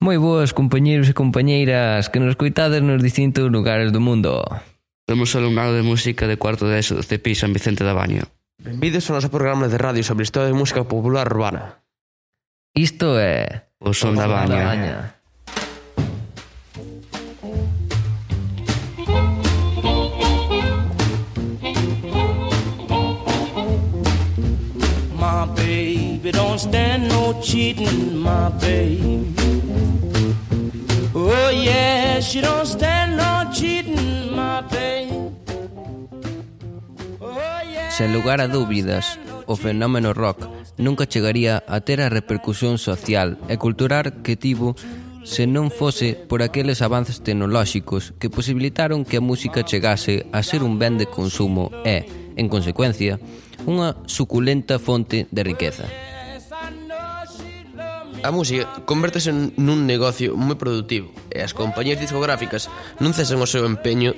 Moi boas compañeiros e compañeiras que nos coitades nos distintos lugares do mundo. Somos alumnado de música de cuarto de ESO do CEPI San Vicente da Baña. Benvidos ao noso programa de radio sobre historia de música popular urbana. Isto é... O Son da Baña. Da Baña. My baby don't stand no cheating, my baby Oh yeah, she don't stand no cheating, my babe. Sen lugar a dúbidas, o fenómeno rock nunca chegaría a ter a repercusión social e cultural que tivo se non fose por aqueles avances tecnolóxicos que posibilitaron que a música chegase a ser un ben de consumo e, en consecuencia, unha suculenta fonte de riqueza. A música convertese nun negocio moi productivo e as compañías discográficas non cesan o seu empeño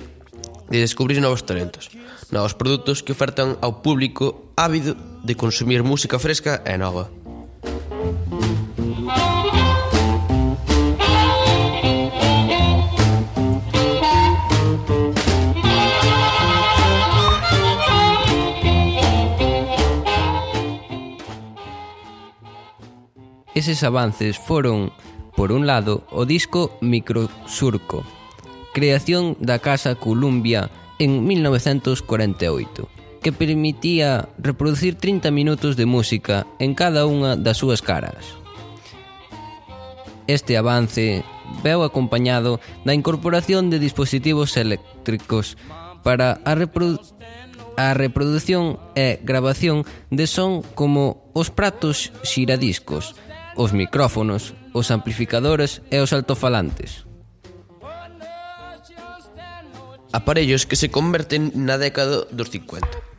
de descubrir novos talentos, novos produtos que ofertan ao público ávido de consumir música fresca e nova. Eses avances foron, por un lado, o disco Microsurco, creación da Casa Columbia en 1948, que permitía reproducir 30 minutos de música en cada unha das súas caras. Este avance veu acompañado da incorporación de dispositivos eléctricos para a, reprodu a reproducción e grabación de son como os pratos xiradiscos, os micrófonos, os amplificadores e os altofalantes. Aparellos que se converten na década dos 50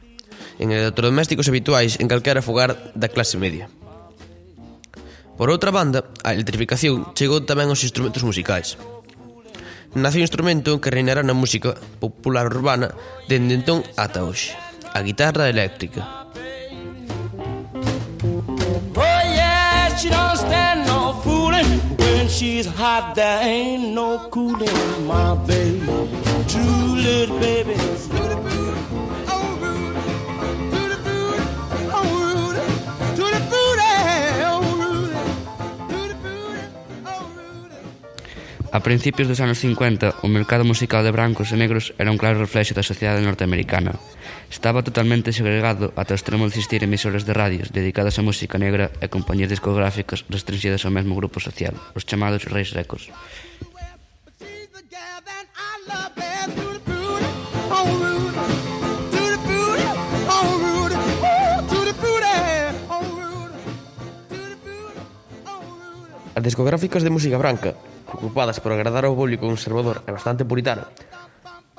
en electrodomésticos habituais en calquera fogar da clase media. Por outra banda, a electrificación chegou tamén aos instrumentos musicais. Nace un instrumento que reinará na música popular urbana dende entón ata hoxe, a guitarra eléctrica. She don't stand no fooling. When she's hot, there ain't no cooling, my baby. True little baby. A principios dos anos 50, o mercado musical de brancos e negros era un claro reflexo da sociedade norteamericana. Estaba totalmente segregado ata o extremo de existir emisoras de radios dedicadas á música negra e compañías discográficas restringidas ao mesmo grupo social, os chamados Reis Records. As discográficas de música branca, ocupadas por agradar ao público conservador e bastante puritano,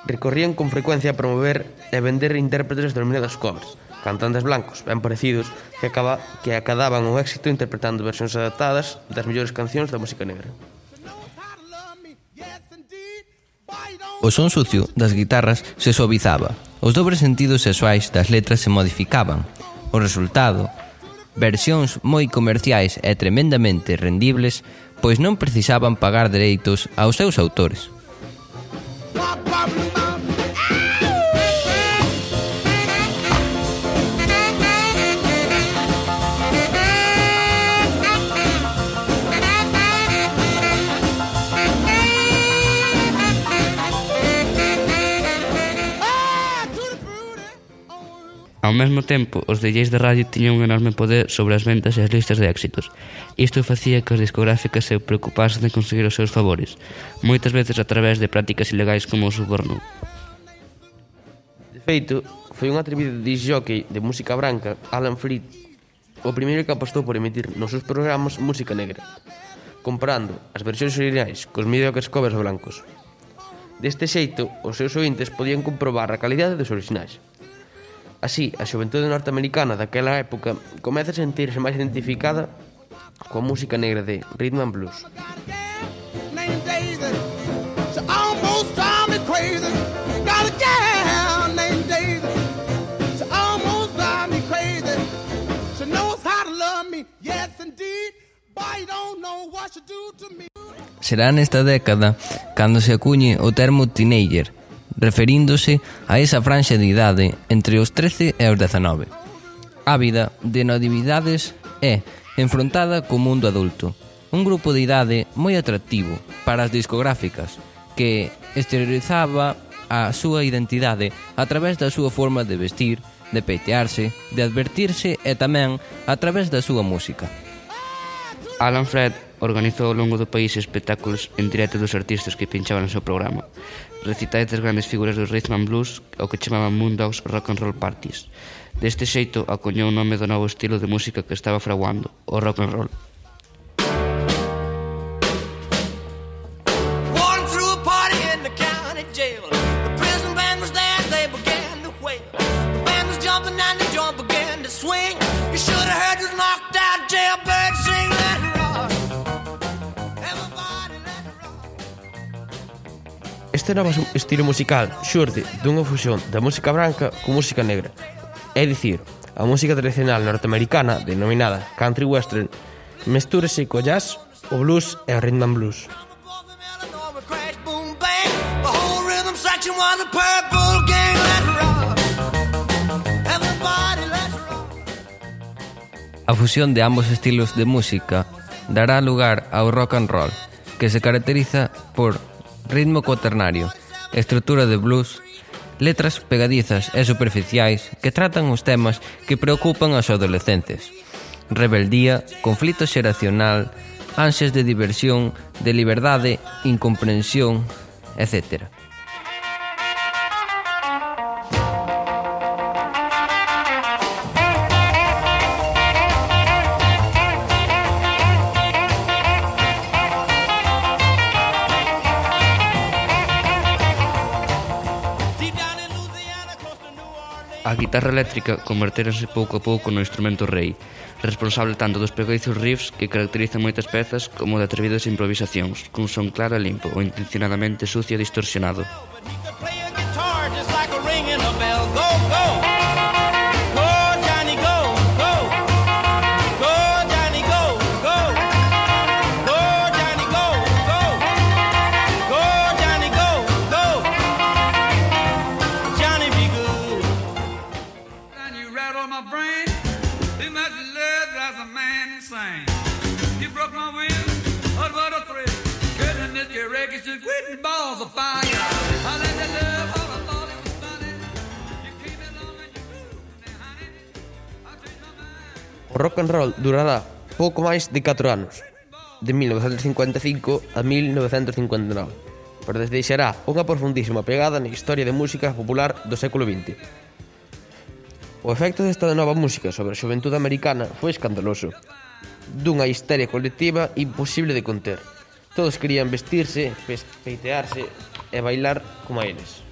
recorrían con frecuencia a promover e vender intérpretes denominados covers, cantantes blancos, ben parecidos, que, acaba, que acadaban un éxito interpretando versións adaptadas das mellores cancións da música negra. O son sucio das guitarras se suavizaba, os dobres sentidos sexuais das letras se modificaban, o resultado versións moi comerciais e tremendamente rendibles, pois non precisaban pagar dereitos aos seus autores. Ao mesmo tempo, os DJs de radio tiñan un enorme poder sobre as ventas e as listas de éxitos. Isto facía que as discográficas se preocupasen de conseguir os seus favores, moitas veces a través de prácticas ilegais como o suborno. De feito, foi un atrevido disjockey de música branca, Alan Freed, o primeiro que apostou por emitir nos seus programas música negra, comparando as versións originais cos mediocres covers blancos. Deste xeito, os seus ointes podían comprobar a calidade dos originais. Así, a xuventude norteamericana daquela época comeza a sentirse máis identificada coa música negra de rhythm and blues. Será nesta década cando se acuñe o termo teenager, referíndose a esa franxa de idade entre os 13 e os 19. Ávida de novidades é enfrontada co mundo adulto, un grupo de idade moi atractivo para as discográficas que exteriorizaba a súa identidade a través da súa forma de vestir, de peitearse, de advertirse e tamén a través da súa música. Alan Fred organizou ao longo do país espectáculos en directo dos artistas que pinchaban o seu programa. Recitais das grandes figuras do rhythm and blues ao que chamaban Moondogs Rock and Roll Parties. Deste xeito acuñou o nome do novo estilo de música que estaba fraguando, o rock and roll. Jumping and the jump began to swing. You should have heard this knocked out jailbird sing that. Este novo estilo musical xurde dunha fusión da música branca con música negra. É dicir, a música tradicional norteamericana, denominada country western, mestúrese co jazz, o blues e o rhythm blues. A fusión de ambos estilos de música dará lugar ao rock and roll, que se caracteriza por ritmo cuaternario, estrutura de blues, letras pegadizas e superficiais que tratan os temas que preocupan aos adolescentes. Rebeldía, conflito xeracional, ansias de diversión, de liberdade, incomprensión, etc. a guitarra eléctrica convertérase pouco a pouco no instrumento rei, responsable tanto dos pegoizos riffs que caracterizan moitas pezas como de atrevidas improvisacións, cun son claro e limpo ou intencionadamente sucio e distorsionado. my brain. Too much love drives a man insane. You broke my will, oh, what a thrill. Cutting your records and quitting balls of fire. I let that love, all I thought it was funny. You came along and you moved, now, honey. I changed my mind. O rock and roll durará pouco máis de 4 anos, de 1955 a 1959, pero deixará unha profundísima pegada na historia de música popular do século XX. O efecto desta nova música sobre a xuventude americana foi escandaloso, dunha histeria colectiva imposible de conter. Todos querían vestirse, peitearse e bailar como eles.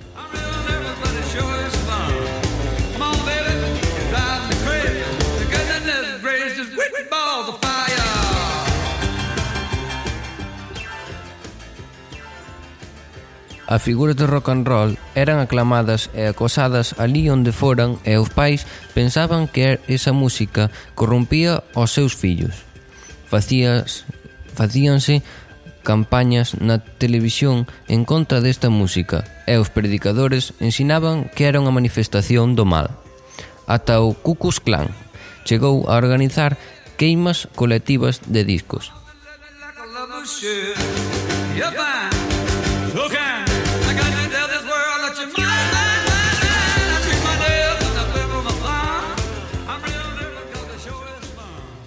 A figura do rock and roll eran aclamadas e acosadas ali onde foran e os pais pensaban que esa música corrompía aos seus fillos. Facías, facíanse campañas na televisión en contra desta música e os predicadores ensinaban que era unha manifestación do mal. Ata o Ku Klux Klan chegou a organizar queimas colectivas de discos. Yeah.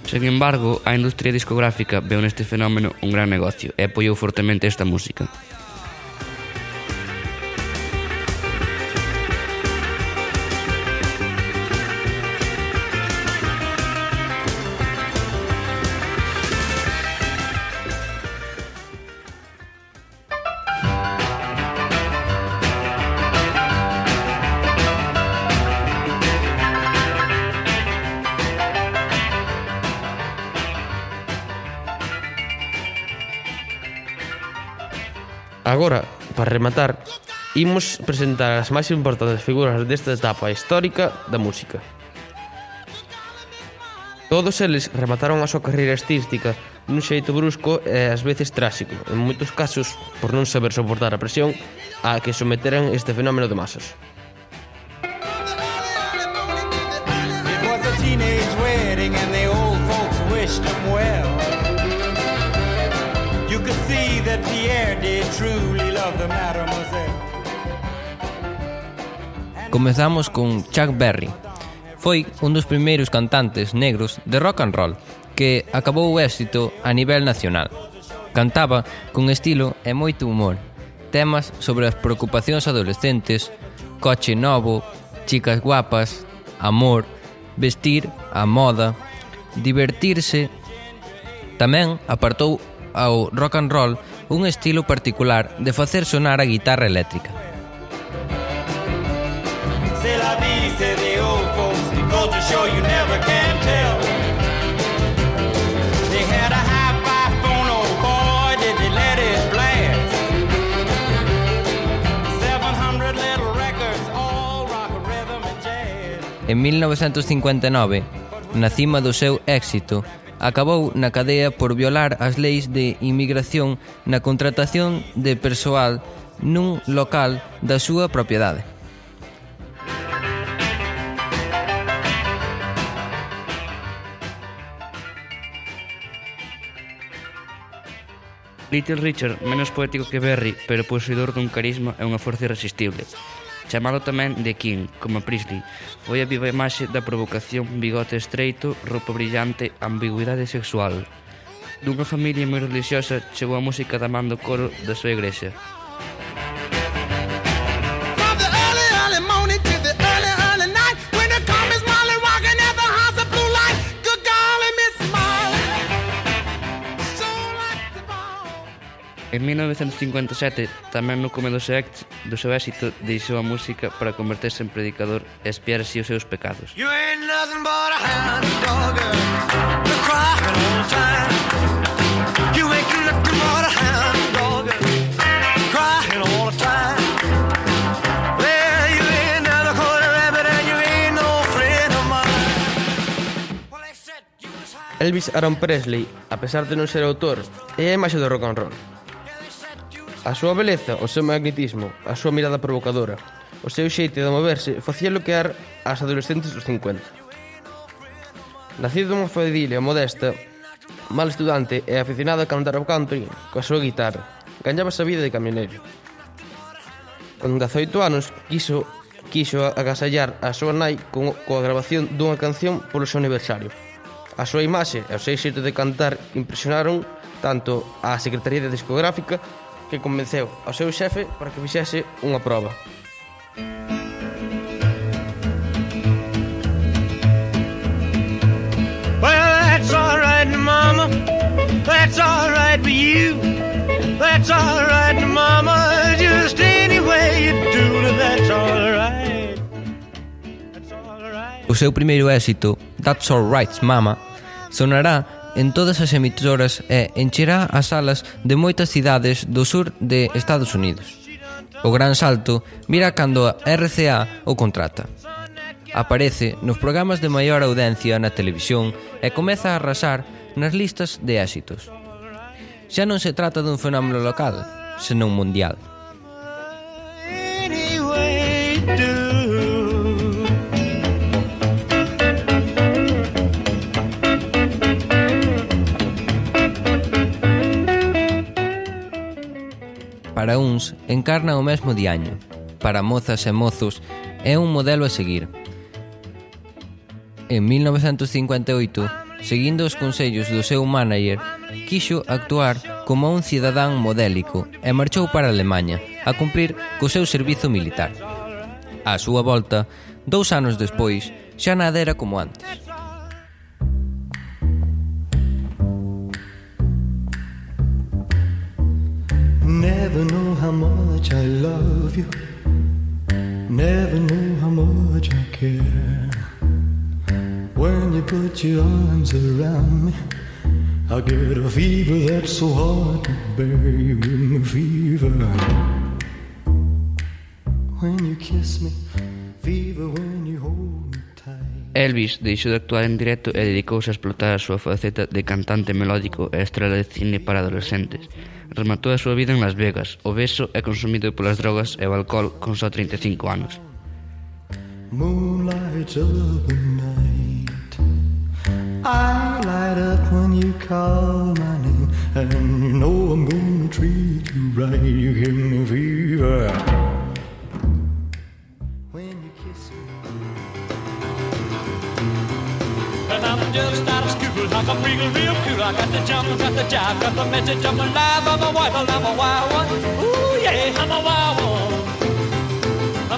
Sen embargo, a industria discográfica veu neste fenómeno un gran negocio e apoiou fortemente esta música. Agora, para rematar, imos presentar as máis importantes figuras desta etapa histórica da música. Todos eles remataron a súa carreira artística nun xeito brusco e ás veces tráxico, en moitos casos por non saber soportar a presión a que someteran este fenómeno de masas. Well. You could see that Pierre did truly love the mademoiselle. Comezamos con Chuck Berry. Foi un dos primeiros cantantes negros de rock and roll que acabou o éxito a nivel nacional. Cantaba con estilo e moito humor, temas sobre as preocupacións adolescentes, coche novo, chicas guapas, amor, vestir, a moda, divertirse. Tamén apartou ao rock and roll un estilo particular de facer sonar a guitarra eléctrica. En 1959, na cima do seu éxito, acabou na cadea por violar as leis de inmigración na contratación de persoal nun local da súa propiedade. Little Richard, menos poético que Berry, pero poseidor dun carisma e unha forza irresistible chamado tamén de King, como Priestley. Foi a viva imaxe da provocación, bigote estreito, roupa brillante, ambigüidade sexual. Dunha familia moi religiosa chegou a música da man do coro da súa igrexa. En 1957, tamén no come do seu, éxito, do seu éxito, deixou a música para converterse en predicador e espiar así os seus pecados. You ain't nothing but a hound dog, you're crying all the time. You ain't nothing but a hound dog, crying all the time. Elvis Aaron Presley, a pesar de non ser autor, é a imaxe do rock and roll. A súa beleza, o seu magnetismo, a súa mirada provocadora, o seu xeito de moverse facía loquear ás adolescentes dos 50. Nacido dunha familia modesta, mal estudante e aficionado a cantar ao country coa súa guitarra, gañaba a vida de camioneiro. Con 18 anos, quiso quiso agasallar a súa nai con, coa grabación dunha canción polo seu aniversario. A súa imaxe e o seu xeito de cantar impresionaron tanto á Secretaría de Discográfica que convenceu ao seu xefe para que fixese unha proba. Well, that's all right, mama. That's all right for you. That's all right, mama. Just any way you do, that's all right. That's all right. O seu primeiro éxito, That's All Right, Mama, sonará en todas as emitoras e encherá as salas de moitas cidades do sur de Estados Unidos. O Gran Salto mira cando a RCA o contrata. Aparece nos programas de maior audiencia na televisión e comeza a arrasar nas listas de éxitos. Xa non se trata dun fenómeno local, senón mundial. Para uns, encarna o mesmo diaño. Para mozas e mozos, é un modelo a seguir. En 1958, seguindo os consellos do seu manager, quixo actuar como un cidadán modélico e marchou para Alemanha a cumprir co seu servizo militar. A súa volta, dous anos despois, xa nada era como antes. don't care? When you put your arms around me, I get a fever that's so hard to bear. You give me fever when you kiss me, fever when you hold me tight. Elvis deixou de actuar en directo e dedicouse a explotar a súa faceta de cantante melódico e estrela de cine para adolescentes. Rematou a súa vida en Las Vegas, obeso e consumido polas drogas e o alcohol con só 35 anos. Moonlights up the night. I light up when you call my name, and you know I'm gonna treat you right. You give me fever when you kiss me. And I'm just out of school, like a real, real cool. I got the jump, got the jive, got the message, I'm alive, I'm a wife, I'm a wild one. Ooh, yeah, I'm a wild one.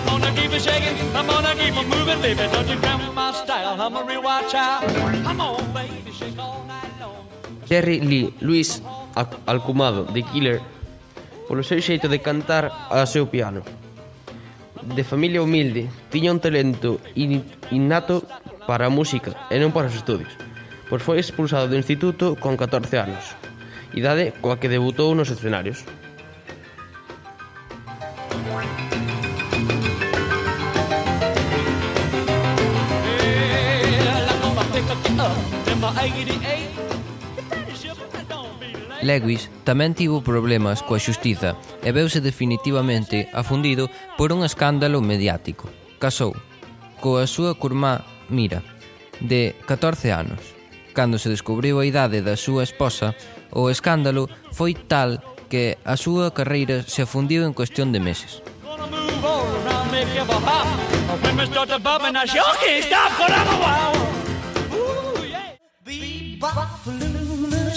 gonna keep it shaking. I'm gonna keep it moving, baby. Don't you come my style. I'm a real wild child. Come on, baby, shake all night long. Jerry Lee Lewis Alcumado de Killer polo seu xeito de cantar a seu piano. De familia humilde, tiña un talento innato para a música e non para os estudios, pois foi expulsado do instituto con 14 anos, idade coa que debutou nos escenarios. Lewis tamén tivo problemas coa xustiza e veuse definitivamente afundido por un escándalo mediático. Casou coa súa curmá Mira, de 14 anos. Cando se descubriu a idade da súa esposa, o escándalo foi tal que a súa carreira se afundiu en cuestión de meses.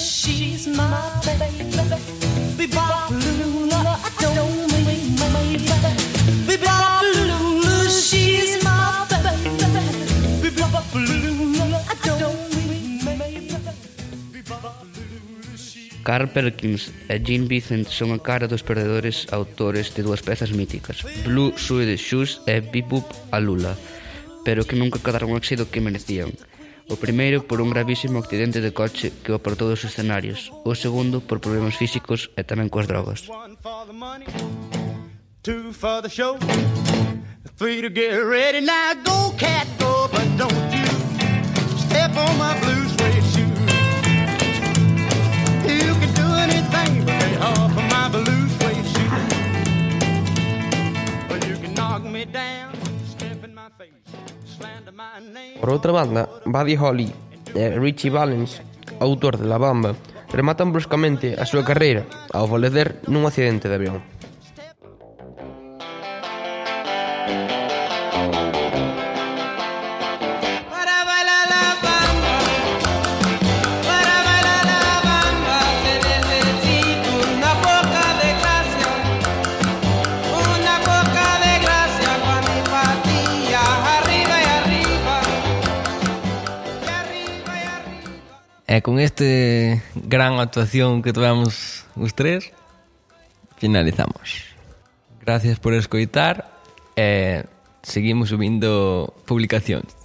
She She's my baby. Bebop Lula, uh, I don't mean maybe. Bebop Lula, she's my baby. Bebop Lula, uh, uh, I don't mean maybe. Carl Perkins e Gene Vincent son a cara dos perdedores autores de dúas pezas míticas, Blue Suede Shoes e Bebop a Lula, pero que nunca quedaron o éxito que merecían. O primeiro por un gravísimo accidente de coche que o apartou dos escenarios, o segundo por problemas físicos e tamén coas drogas. Two for the show, three to get ready, now go cat go, but don't Por outra banda, Buddy Holly e Richie Valens, autor de La Bamba, rematan bruscamente a súa carreira ao falecer nun accidente de avión. E con este gran actuación que tivemos os tres, finalizamos. Gracias por escoitar e seguimos subindo publicacións.